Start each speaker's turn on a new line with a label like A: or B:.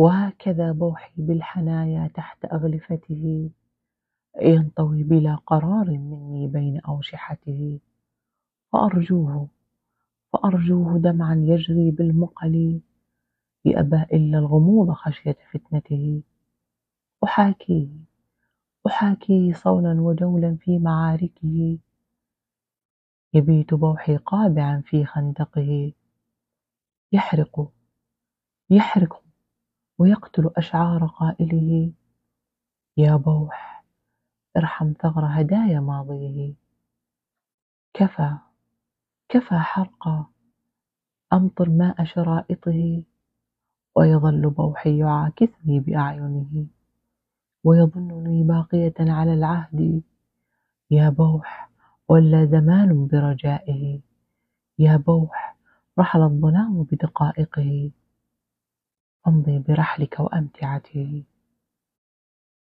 A: وهكذا بوحي بالحنايا تحت أغلفته ينطوي بلا قرار مني بين أوشحته. فأرجوه فأرجوه دمعا يجري بالمقل يأبى إلا الغموض خشية فتنته. أحاكيه أحاكيه صولا وجولا في معاركه. يبيت بوحي قابعا في خندقه. يحرق يحرق ويقتل أشعار قائله يا بوح ارحم ثغر هدايا ماضيه. كفى كفى حرقا أمطر ماء شرائطه ويظل بوحي يعاكسني بأعينه ويظنني باقية على العهد. يا بوح ولا زمان برجائه. يا بوح رحل الظلام بدقائقه. أمضي برحلك وأمتعته